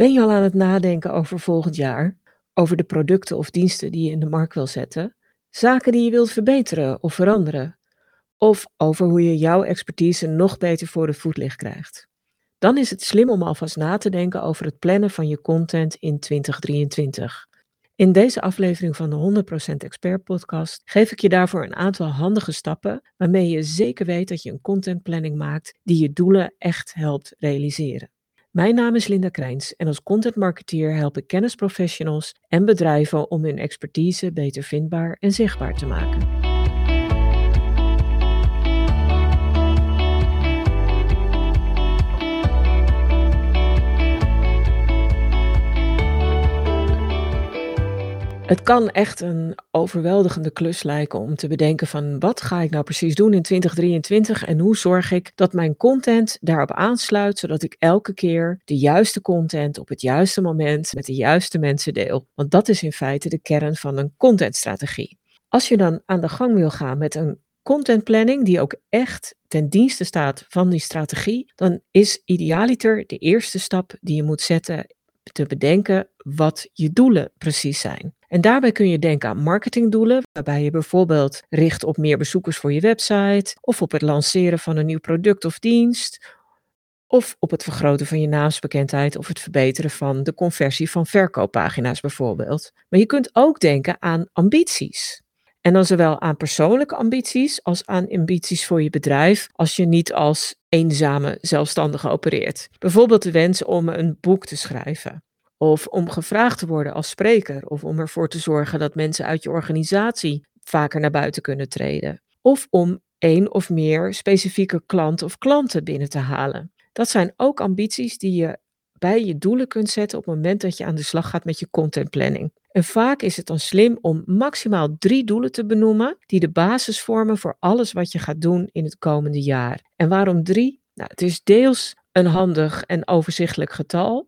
Ben je al aan het nadenken over volgend jaar? Over de producten of diensten die je in de markt wil zetten? Zaken die je wilt verbeteren of veranderen? Of over hoe je jouw expertise nog beter voor de voetlicht krijgt? Dan is het slim om alvast na te denken over het plannen van je content in 2023. In deze aflevering van de 100% Expert Podcast geef ik je daarvoor een aantal handige stappen waarmee je zeker weet dat je een contentplanning maakt die je doelen echt helpt realiseren. Mijn naam is Linda Krijns en als content marketeer help ik kennisprofessionals en bedrijven om hun expertise beter vindbaar en zichtbaar te maken. Het kan echt een overweldigende klus lijken om te bedenken van wat ga ik nou precies doen in 2023 en hoe zorg ik dat mijn content daarop aansluit, zodat ik elke keer de juiste content op het juiste moment met de juiste mensen deel. Want dat is in feite de kern van een contentstrategie. Als je dan aan de gang wil gaan met een contentplanning die ook echt ten dienste staat van die strategie, dan is idealiter de eerste stap die je moet zetten te bedenken wat je doelen precies zijn. En daarbij kun je denken aan marketingdoelen, waarbij je bijvoorbeeld richt op meer bezoekers voor je website, of op het lanceren van een nieuw product of dienst, of op het vergroten van je naamsbekendheid of het verbeteren van de conversie van verkooppagina's bijvoorbeeld. Maar je kunt ook denken aan ambities. En dan zowel aan persoonlijke ambities als aan ambities voor je bedrijf als je niet als eenzame zelfstandige opereert. Bijvoorbeeld de wens om een boek te schrijven. Of om gevraagd te worden als spreker. Of om ervoor te zorgen dat mensen uit je organisatie vaker naar buiten kunnen treden. Of om één of meer specifieke klant of klanten binnen te halen. Dat zijn ook ambities die je bij je doelen kunt zetten op het moment dat je aan de slag gaat met je contentplanning. En vaak is het dan slim om maximaal drie doelen te benoemen die de basis vormen voor alles wat je gaat doen in het komende jaar. En waarom drie? Nou, het is deels een handig en overzichtelijk getal.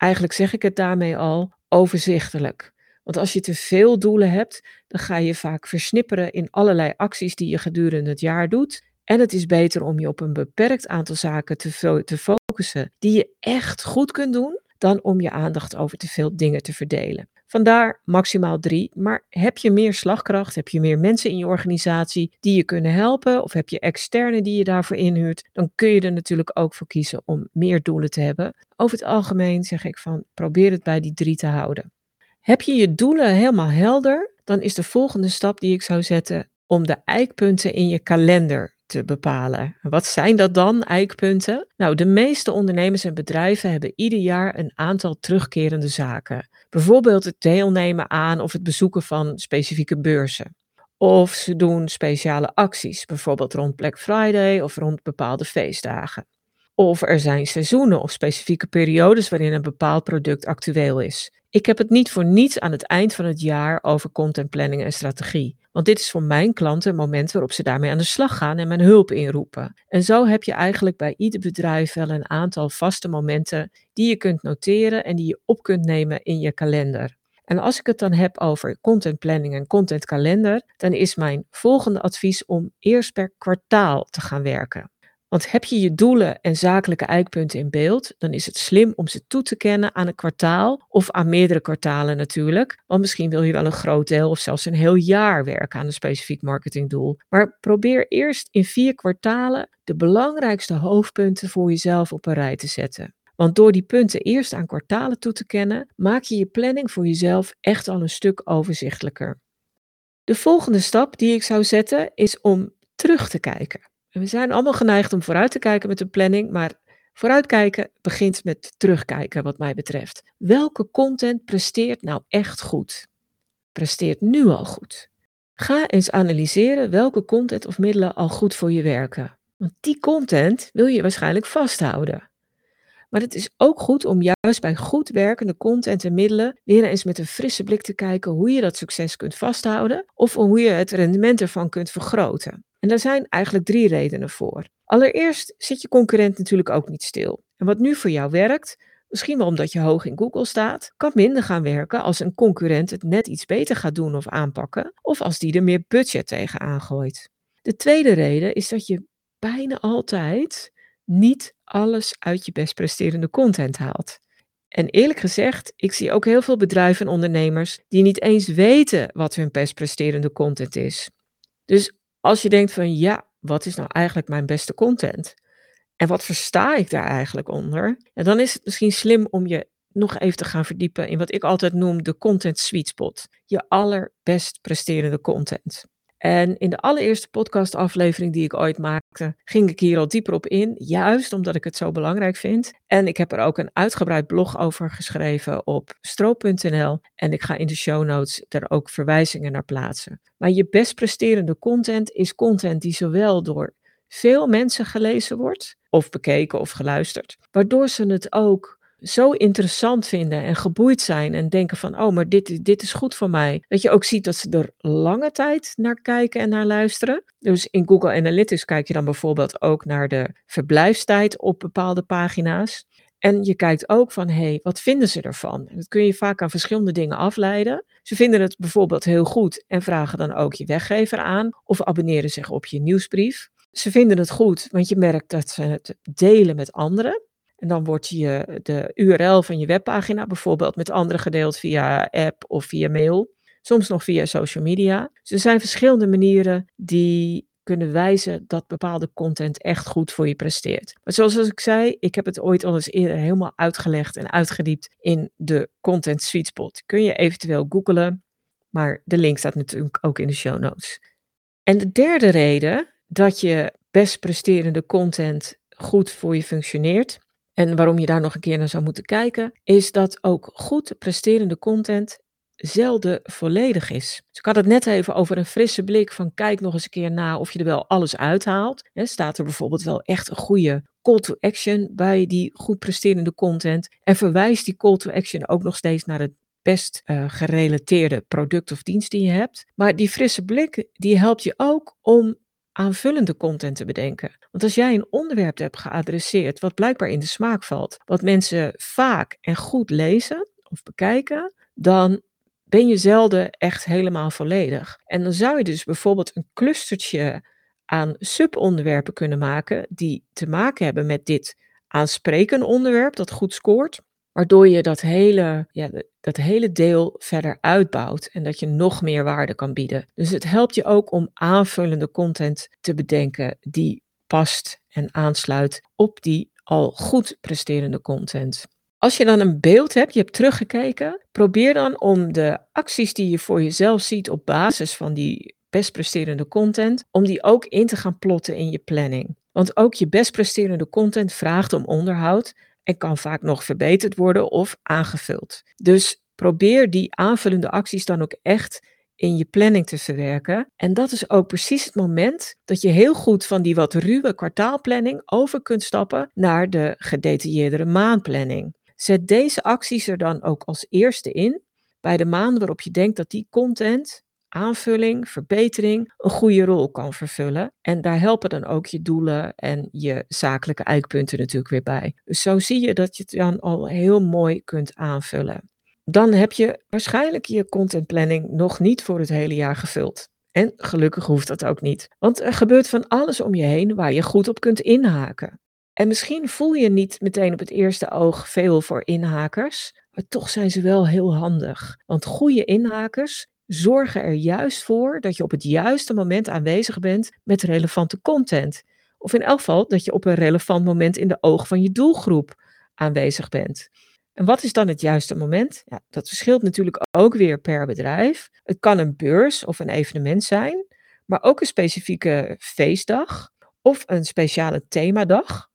En eigenlijk zeg ik het daarmee al, overzichtelijk. Want als je te veel doelen hebt, dan ga je vaak versnipperen in allerlei acties die je gedurende het jaar doet. En het is beter om je op een beperkt aantal zaken te, te focussen die je echt goed kunt doen, dan om je aandacht over te veel dingen te verdelen. Vandaar maximaal drie. Maar heb je meer slagkracht, heb je meer mensen in je organisatie die je kunnen helpen, of heb je externe die je daarvoor inhuurt, dan kun je er natuurlijk ook voor kiezen om meer doelen te hebben. Over het algemeen zeg ik van probeer het bij die drie te houden. Heb je je doelen helemaal helder, dan is de volgende stap die ik zou zetten om de eikpunten in je kalender te bepalen. Wat zijn dat dan, eikpunten? Nou, de meeste ondernemers en bedrijven hebben ieder jaar een aantal terugkerende zaken. Bijvoorbeeld het deelnemen aan of het bezoeken van specifieke beurzen. Of ze doen speciale acties, bijvoorbeeld rond Black Friday of rond bepaalde feestdagen. Of er zijn seizoenen of specifieke periodes waarin een bepaald product actueel is. Ik heb het niet voor niets aan het eind van het jaar over contentplanning en strategie. Want dit is voor mijn klanten een moment waarop ze daarmee aan de slag gaan en mijn hulp inroepen. En zo heb je eigenlijk bij ieder bedrijf wel een aantal vaste momenten die je kunt noteren en die je op kunt nemen in je kalender. En als ik het dan heb over contentplanning en contentkalender, dan is mijn volgende advies om eerst per kwartaal te gaan werken. Want heb je je doelen en zakelijke eikpunten in beeld, dan is het slim om ze toe te kennen aan een kwartaal of aan meerdere kwartalen natuurlijk. Want misschien wil je wel een groot deel of zelfs een heel jaar werken aan een specifiek marketingdoel. Maar probeer eerst in vier kwartalen de belangrijkste hoofdpunten voor jezelf op een rij te zetten. Want door die punten eerst aan kwartalen toe te kennen, maak je je planning voor jezelf echt al een stuk overzichtelijker. De volgende stap die ik zou zetten is om terug te kijken. We zijn allemaal geneigd om vooruit te kijken met een planning, maar vooruitkijken begint met terugkijken, wat mij betreft. Welke content presteert nou echt goed? Presteert nu al goed? Ga eens analyseren welke content of middelen al goed voor je werken. Want die content wil je waarschijnlijk vasthouden. Maar het is ook goed om juist bij goed werkende content en middelen weer eens met een frisse blik te kijken hoe je dat succes kunt vasthouden of hoe je het rendement ervan kunt vergroten. En daar zijn eigenlijk drie redenen voor. Allereerst zit je concurrent natuurlijk ook niet stil. En wat nu voor jou werkt, misschien wel omdat je hoog in Google staat, kan minder gaan werken als een concurrent het net iets beter gaat doen of aanpakken, of als die er meer budget tegen aangooit. De tweede reden is dat je bijna altijd niet alles uit je best presterende content haalt. En eerlijk gezegd, ik zie ook heel veel bedrijven en ondernemers die niet eens weten wat hun best presterende content is. Dus als je denkt van ja, wat is nou eigenlijk mijn beste content? En wat versta ik daar eigenlijk onder? En dan is het misschien slim om je nog even te gaan verdiepen in wat ik altijd noem de content sweet spot. Je allerbest presterende content. En in de allereerste podcastaflevering die ik ooit maakte, ging ik hier al dieper op in, juist omdat ik het zo belangrijk vind. En ik heb er ook een uitgebreid blog over geschreven op stroop.nl en ik ga in de show notes er ook verwijzingen naar plaatsen. Maar je best presterende content is content die zowel door veel mensen gelezen wordt, of bekeken of geluisterd, waardoor ze het ook zo interessant vinden en geboeid zijn en denken van, oh, maar dit, dit is goed voor mij. Dat je ook ziet dat ze er lange tijd naar kijken en naar luisteren. Dus in Google Analytics kijk je dan bijvoorbeeld ook naar de verblijfstijd op bepaalde pagina's. En je kijkt ook van, hé, hey, wat vinden ze ervan? Dat kun je vaak aan verschillende dingen afleiden. Ze vinden het bijvoorbeeld heel goed en vragen dan ook je weggever aan of abonneren zich op je nieuwsbrief. Ze vinden het goed, want je merkt dat ze het delen met anderen. En dan wordt je de URL van je webpagina bijvoorbeeld met anderen gedeeld via app of via mail. Soms nog via social media. Dus er zijn verschillende manieren die kunnen wijzen dat bepaalde content echt goed voor je presteert. Maar zoals ik zei, ik heb het ooit al eens eerder helemaal uitgelegd en uitgediept in de Content Sweet Spot. Kun je eventueel googlen, maar de link staat natuurlijk ook in de show notes. En de derde reden dat je best presterende content goed voor je functioneert, en waarom je daar nog een keer naar zou moeten kijken, is dat ook goed presterende content zelden volledig is. Dus ik had het net even over een frisse blik van kijk nog eens een keer na of je er wel alles uithaalt. He, staat er bijvoorbeeld wel echt een goede call to action bij die goed presterende content en verwijst die call to action ook nog steeds naar het best uh, gerelateerde product of dienst die je hebt. Maar die frisse blik die helpt je ook om aanvullende content te bedenken. Want als jij een onderwerp hebt geadresseerd wat blijkbaar in de smaak valt, wat mensen vaak en goed lezen of bekijken, dan ben je zelden echt helemaal volledig. En dan zou je dus bijvoorbeeld een clustertje aan subonderwerpen kunnen maken die te maken hebben met dit aansprekende onderwerp dat goed scoort. Waardoor je dat hele, ja, dat hele deel verder uitbouwt en dat je nog meer waarde kan bieden. Dus het helpt je ook om aanvullende content te bedenken die past en aansluit op die al goed presterende content. Als je dan een beeld hebt, je hebt teruggekeken, probeer dan om de acties die je voor jezelf ziet op basis van die best presterende content, om die ook in te gaan plotten in je planning. Want ook je best presterende content vraagt om onderhoud en kan vaak nog verbeterd worden of aangevuld. Dus probeer die aanvullende acties dan ook echt in je planning te verwerken. En dat is ook precies het moment dat je heel goed van die wat ruwe kwartaalplanning over kunt stappen naar de gedetailleerdere maandplanning. Zet deze acties er dan ook als eerste in bij de maanden waarop je denkt dat die content aanvulling, verbetering een goede rol kan vervullen. En daar helpen dan ook je doelen en je zakelijke eikpunten natuurlijk weer bij. Dus zo zie je dat je het dan al heel mooi kunt aanvullen. Dan heb je waarschijnlijk je contentplanning nog niet voor het hele jaar gevuld. En gelukkig hoeft dat ook niet. Want er gebeurt van alles om je heen waar je goed op kunt inhaken. En misschien voel je niet meteen op het eerste oog veel voor inhakers, maar toch zijn ze wel heel handig. Want goede inhakers zorgen er juist voor dat je op het juiste moment aanwezig bent met relevante content. Of in elk geval dat je op een relevant moment in de ogen van je doelgroep aanwezig bent. En wat is dan het juiste moment? Ja, dat verschilt natuurlijk ook weer per bedrijf. Het kan een beurs of een evenement zijn, maar ook een specifieke feestdag of een speciale themadag.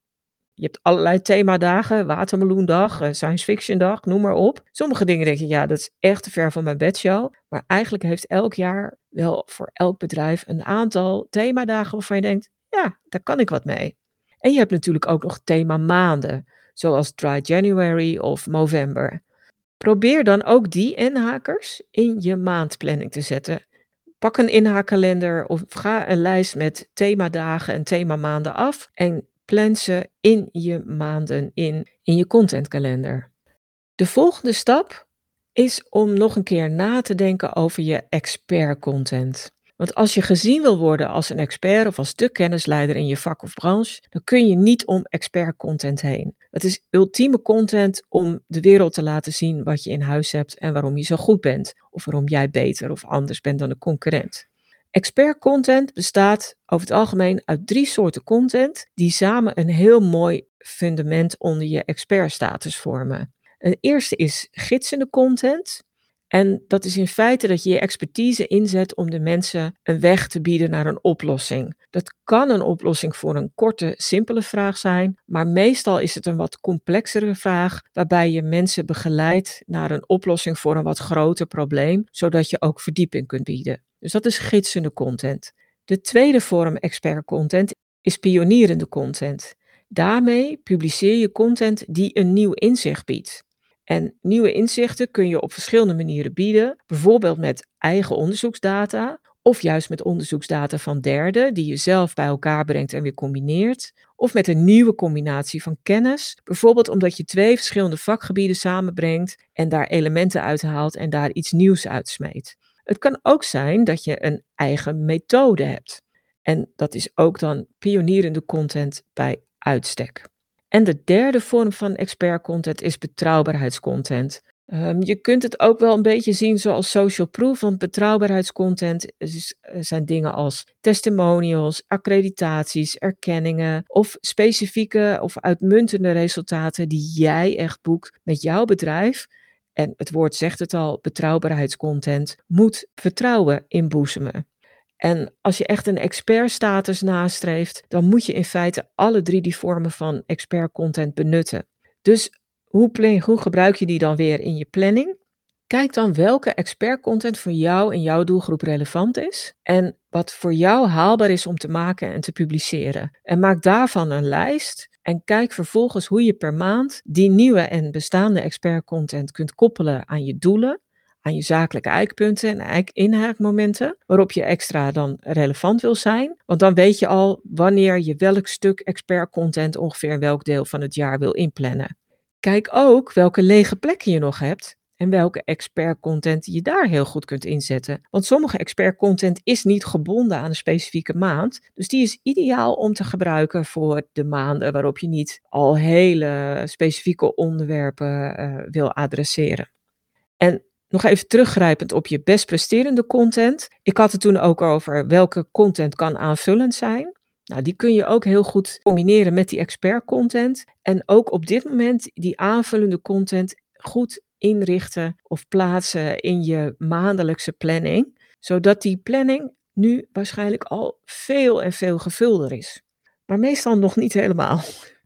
Je hebt allerlei themadagen, watermeloendag, eh, science fiction dag, noem maar op. Sommige dingen denk je, ja, dat is echt te ver van mijn bedshow. Maar eigenlijk heeft elk jaar wel voor elk bedrijf een aantal themadagen waarvan je denkt, ja, daar kan ik wat mee. En je hebt natuurlijk ook nog thema maanden, zoals Dry January of November. Probeer dan ook die inhakers in je maandplanning te zetten. Pak een inhaakkalender of ga een lijst met themadagen en themamaanden af en plan ze in je maanden in, in je contentkalender. De volgende stap is om nog een keer na te denken over je expert content. Want als je gezien wil worden als een expert of als de kennisleider in je vak of branche, dan kun je niet om expert content heen. Het is ultieme content om de wereld te laten zien wat je in huis hebt en waarom je zo goed bent, of waarom jij beter of anders bent dan de concurrent. Expert content bestaat over het algemeen uit drie soorten content die samen een heel mooi fundament onder je expertstatus vormen. Een eerste is gidsende content. En dat is in feite dat je je expertise inzet om de mensen een weg te bieden naar een oplossing. Dat kan een oplossing voor een korte, simpele vraag zijn, maar meestal is het een wat complexere vraag waarbij je mensen begeleidt naar een oplossing voor een wat groter probleem, zodat je ook verdieping kunt bieden. Dus dat is gidsende content. De tweede vorm expert content is pionierende content. Daarmee publiceer je content die een nieuw inzicht biedt. En nieuwe inzichten kun je op verschillende manieren bieden, bijvoorbeeld met eigen onderzoeksdata of juist met onderzoeksdata van derden die je zelf bij elkaar brengt en weer combineert, of met een nieuwe combinatie van kennis, bijvoorbeeld omdat je twee verschillende vakgebieden samenbrengt en daar elementen uithaalt en daar iets nieuws uitsmeet. Het kan ook zijn dat je een eigen methode hebt. En dat is ook dan pionierende content bij uitstek. En de derde vorm van expert content is betrouwbaarheidscontent. Um, je kunt het ook wel een beetje zien zoals social proof, want betrouwbaarheidscontent is, eh, zijn dingen als testimonials, accreditaties, erkenningen of specifieke of uitmuntende resultaten die jij echt boekt met jouw bedrijf. En het woord zegt het al, betrouwbaarheidscontent moet vertrouwen inboezemen. En als je echt een expertstatus nastreeft, dan moet je in feite alle drie die vormen van expert-content benutten. Dus hoe, plan, hoe gebruik je die dan weer in je planning? Kijk dan welke expert-content voor jou en jouw doelgroep relevant is en wat voor jou haalbaar is om te maken en te publiceren. En maak daarvan een lijst en kijk vervolgens hoe je per maand die nieuwe en bestaande expert-content kunt koppelen aan je doelen aan je zakelijke eikpunten en inhaakmomenten, waarop je extra dan relevant wil zijn. Want dan weet je al wanneer je welk stuk expert content ongeveer in welk deel van het jaar wil inplannen. Kijk ook welke lege plekken je nog hebt en welke expert content je daar heel goed kunt inzetten. Want sommige expert content is niet gebonden aan een specifieke maand. Dus die is ideaal om te gebruiken voor de maanden waarop je niet al hele specifieke onderwerpen uh, wil adresseren. En nog even teruggrijpend op je best presterende content. Ik had het toen ook over welke content kan aanvullend zijn. Nou, die kun je ook heel goed combineren met die expert content. En ook op dit moment die aanvullende content goed inrichten of plaatsen in je maandelijkse planning. Zodat die planning nu waarschijnlijk al veel en veel gevulder is. Maar meestal nog niet helemaal.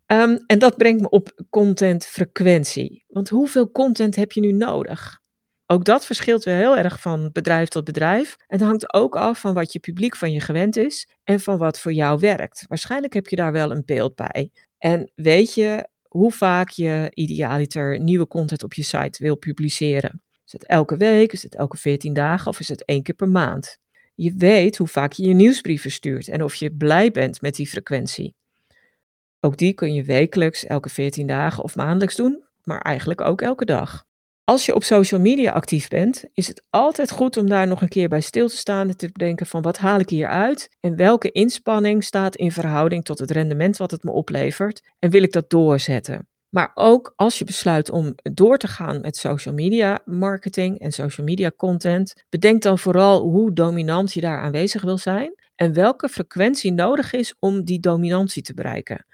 Um, en dat brengt me op contentfrequentie. Want hoeveel content heb je nu nodig? Ook dat verschilt weer heel erg van bedrijf tot bedrijf. Het hangt ook af van wat je publiek van je gewend is en van wat voor jou werkt. Waarschijnlijk heb je daar wel een beeld bij. En weet je hoe vaak je idealiter nieuwe content op je site wil publiceren? Is het elke week, is het elke 14 dagen of is het één keer per maand? Je weet hoe vaak je je nieuwsbrieven stuurt en of je blij bent met die frequentie. Ook die kun je wekelijks, elke 14 dagen of maandelijks doen, maar eigenlijk ook elke dag. Als je op social media actief bent, is het altijd goed om daar nog een keer bij stil te staan en te bedenken van wat haal ik hier uit en welke inspanning staat in verhouding tot het rendement wat het me oplevert en wil ik dat doorzetten. Maar ook als je besluit om door te gaan met social media marketing en social media content, bedenk dan vooral hoe dominant je daar aanwezig wil zijn en welke frequentie nodig is om die dominantie te bereiken.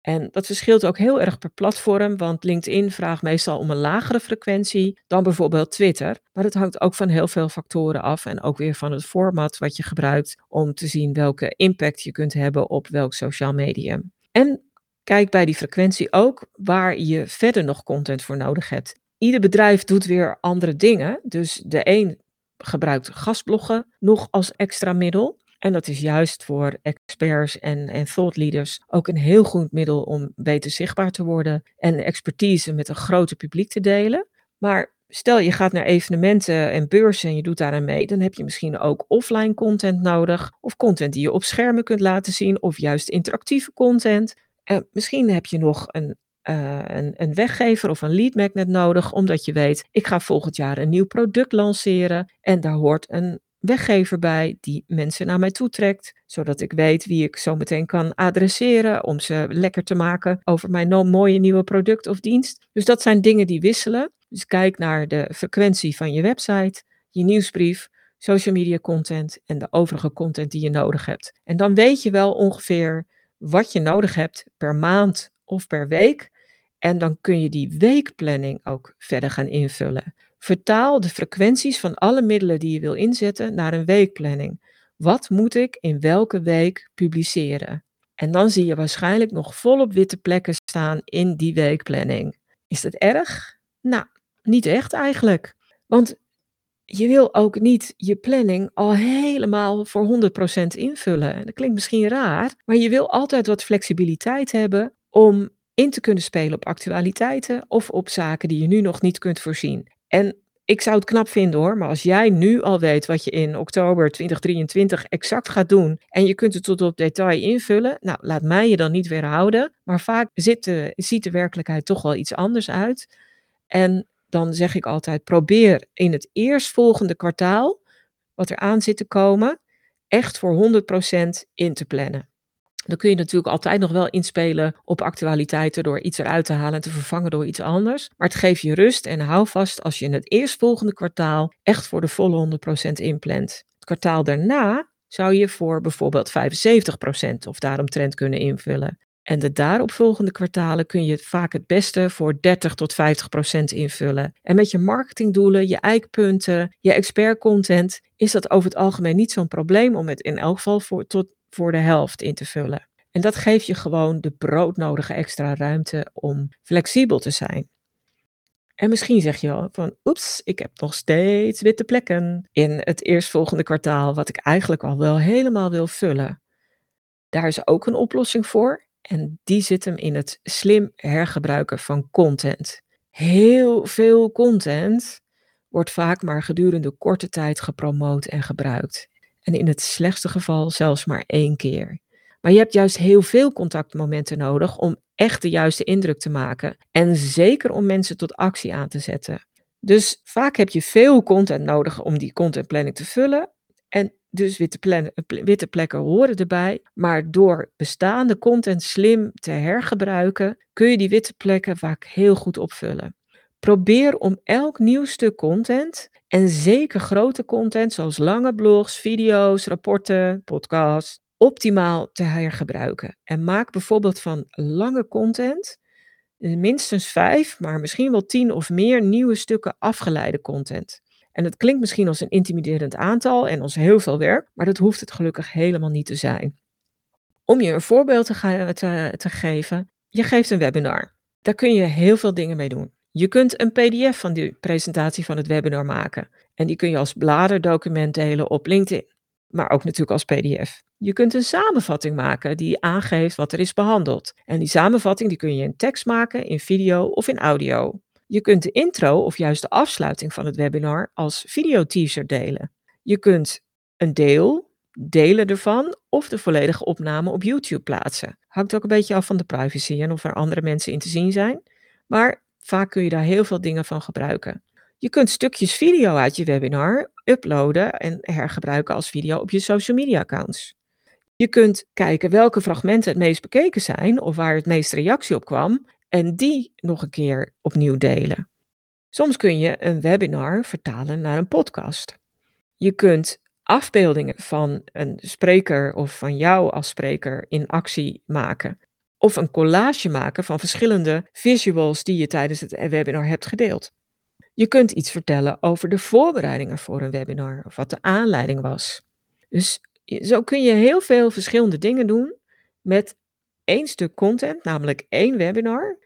En dat verschilt ook heel erg per platform, want LinkedIn vraagt meestal om een lagere frequentie dan bijvoorbeeld Twitter. Maar het hangt ook van heel veel factoren af en ook weer van het format wat je gebruikt om te zien welke impact je kunt hebben op welk sociaal medium. En kijk bij die frequentie ook waar je verder nog content voor nodig hebt. Ieder bedrijf doet weer andere dingen, dus de een gebruikt gastbloggen nog als extra middel. En dat is juist voor experts en, en thought leaders ook een heel goed middel om beter zichtbaar te worden en expertise met een groter publiek te delen. Maar stel je gaat naar evenementen en beurzen en je doet daar aan mee, dan heb je misschien ook offline content nodig of content die je op schermen kunt laten zien of juist interactieve content. En misschien heb je nog een uh, een, een, weggever of een lead magnet nodig, omdat je weet, ik ga volgend jaar een nieuw product lanceren en daar hoort een weggever bij die mensen naar mij toetrekt, zodat ik weet wie ik zo meteen kan adresseren om ze lekker te maken over mijn mooie nieuwe product of dienst. Dus dat zijn dingen die wisselen. Dus kijk naar de frequentie van je website, je nieuwsbrief, social media content en de overige content die je nodig hebt. En dan weet je wel ongeveer wat je nodig hebt per maand of per week. En dan kun je die weekplanning ook verder gaan invullen. Vertaal de frequenties van alle middelen die je wil inzetten naar een weekplanning. Wat moet ik in welke week publiceren? En dan zie je waarschijnlijk nog volop witte plekken staan in die weekplanning. Is dat erg? Nou, niet echt eigenlijk. Want je wil ook niet je planning al helemaal voor 100% invullen. Dat klinkt misschien raar, maar je wil altijd wat flexibiliteit hebben om in te kunnen spelen op actualiteiten of op zaken die je nu nog niet kunt voorzien. En ik zou het knap vinden hoor, maar als jij nu al weet wat je in oktober 2023 exact gaat doen en je kunt het tot op detail invullen, nou laat mij je dan niet weerhouden. Maar vaak de, ziet de werkelijkheid toch wel iets anders uit. En dan zeg ik altijd: probeer in het eerstvolgende kwartaal, wat er aan zit te komen, echt voor 100% in te plannen. Dan kun je natuurlijk altijd nog wel inspelen op actualiteiten door iets eruit te halen en te vervangen door iets anders. Maar het geeft je rust en hou vast als je in het eerstvolgende kwartaal echt voor de volle 100% inplant. Het kwartaal daarna zou je voor bijvoorbeeld 75% of daaromtrent kunnen invullen. En de daaropvolgende kwartalen kun je vaak het beste voor 30 tot 50 procent invullen. En met je marketingdoelen, je eikpunten, je expertcontent is dat over het algemeen niet zo'n probleem om het in elk geval voor, tot voor de helft in te vullen. En dat geeft je gewoon de broodnodige extra ruimte om flexibel te zijn. En misschien zeg je wel van, oeps, ik heb nog steeds witte plekken in het eerstvolgende kwartaal, wat ik eigenlijk al wel helemaal wil vullen. Daar is ook een oplossing voor. En die zit hem in het slim hergebruiken van content. Heel veel content wordt vaak maar gedurende korte tijd gepromoot en gebruikt. En in het slechtste geval zelfs maar één keer. Maar je hebt juist heel veel contactmomenten nodig om echt de juiste indruk te maken. En zeker om mensen tot actie aan te zetten. Dus vaak heb je veel content nodig om die contentplanning te vullen. En dus witte, witte plekken horen erbij. Maar door bestaande content slim te hergebruiken, kun je die witte plekken vaak heel goed opvullen. Probeer om elk nieuw stuk content, en zeker grote content zoals lange blogs, video's, rapporten, podcasts, optimaal te hergebruiken. En maak bijvoorbeeld van lange content minstens vijf, maar misschien wel tien of meer nieuwe stukken afgeleide content. En het klinkt misschien als een intimiderend aantal en als heel veel werk, maar dat hoeft het gelukkig helemaal niet te zijn. Om je een voorbeeld te, te geven, je geeft een webinar. Daar kun je heel veel dingen mee doen. Je kunt een PDF van die presentatie van het webinar maken. En die kun je als bladerdocument delen op LinkedIn, maar ook natuurlijk als PDF. Je kunt een samenvatting maken die aangeeft wat er is behandeld. En die samenvatting die kun je in tekst maken, in video of in audio. Je kunt de intro of juist de afsluiting van het webinar als video-teaser delen. Je kunt een deel, delen ervan of de volledige opname op YouTube plaatsen. Hangt ook een beetje af van de privacy en of er andere mensen in te zien zijn. Maar vaak kun je daar heel veel dingen van gebruiken. Je kunt stukjes video uit je webinar uploaden en hergebruiken als video op je social media accounts. Je kunt kijken welke fragmenten het meest bekeken zijn of waar het meest reactie op kwam en die nog een keer opnieuw delen. Soms kun je een webinar vertalen naar een podcast. Je kunt afbeeldingen van een spreker of van jou als spreker in actie maken. Of een collage maken van verschillende visuals die je tijdens het webinar hebt gedeeld. Je kunt iets vertellen over de voorbereidingen voor een webinar of wat de aanleiding was. Dus zo kun je heel veel verschillende dingen doen met één stuk content, namelijk één webinar,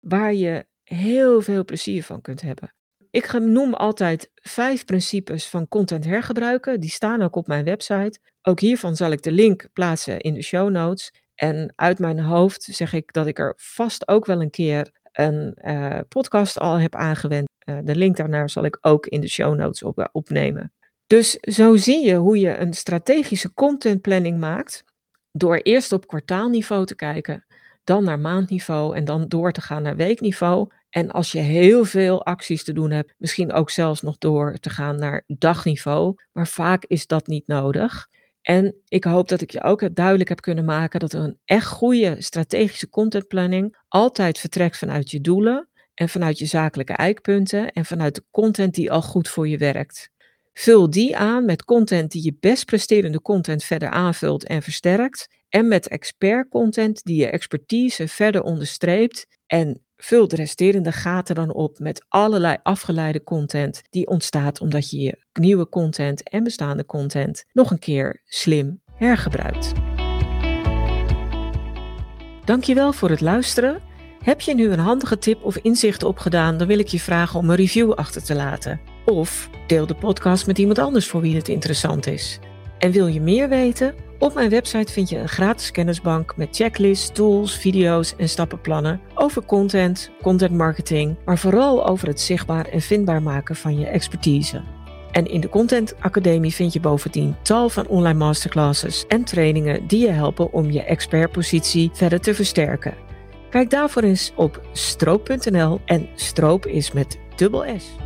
waar je heel veel plezier van kunt hebben. Ik noem altijd vijf principes van content hergebruiken. Die staan ook op mijn website. Ook hiervan zal ik de link plaatsen in de show notes. En uit mijn hoofd zeg ik dat ik er vast ook wel een keer een uh, podcast al heb aangewend. Uh, de link daarnaar zal ik ook in de show notes op, opnemen. Dus zo zie je hoe je een strategische contentplanning maakt door eerst op kwartaalniveau te kijken, dan naar maandniveau en dan door te gaan naar weekniveau. En als je heel veel acties te doen hebt, misschien ook zelfs nog door te gaan naar dagniveau. Maar vaak is dat niet nodig. En ik hoop dat ik je ook duidelijk heb kunnen maken dat een echt goede strategische contentplanning altijd vertrekt vanuit je doelen en vanuit je zakelijke eikpunten en vanuit de content die al goed voor je werkt. Vul die aan met content die je best presterende content verder aanvult en versterkt en met expert content die je expertise verder onderstreept en vul de resterende gaten dan op met allerlei afgeleide content die ontstaat omdat je je nieuwe content en bestaande content nog een keer slim hergebruikt. Dankjewel voor het luisteren. Heb je nu een handige tip of inzicht opgedaan, dan wil ik je vragen om een review achter te laten. Of deel de podcast met iemand anders voor wie het interessant is. En wil je meer weten? Op mijn website vind je een gratis kennisbank met checklists, tools, video's en stappenplannen over content, content marketing, maar vooral over het zichtbaar en vindbaar maken van je expertise. En in de Content Academie vind je bovendien tal van online masterclasses en trainingen die je helpen om je expertpositie verder te versterken. Kijk daarvoor eens op stroop.nl en stroop is met dubbel S.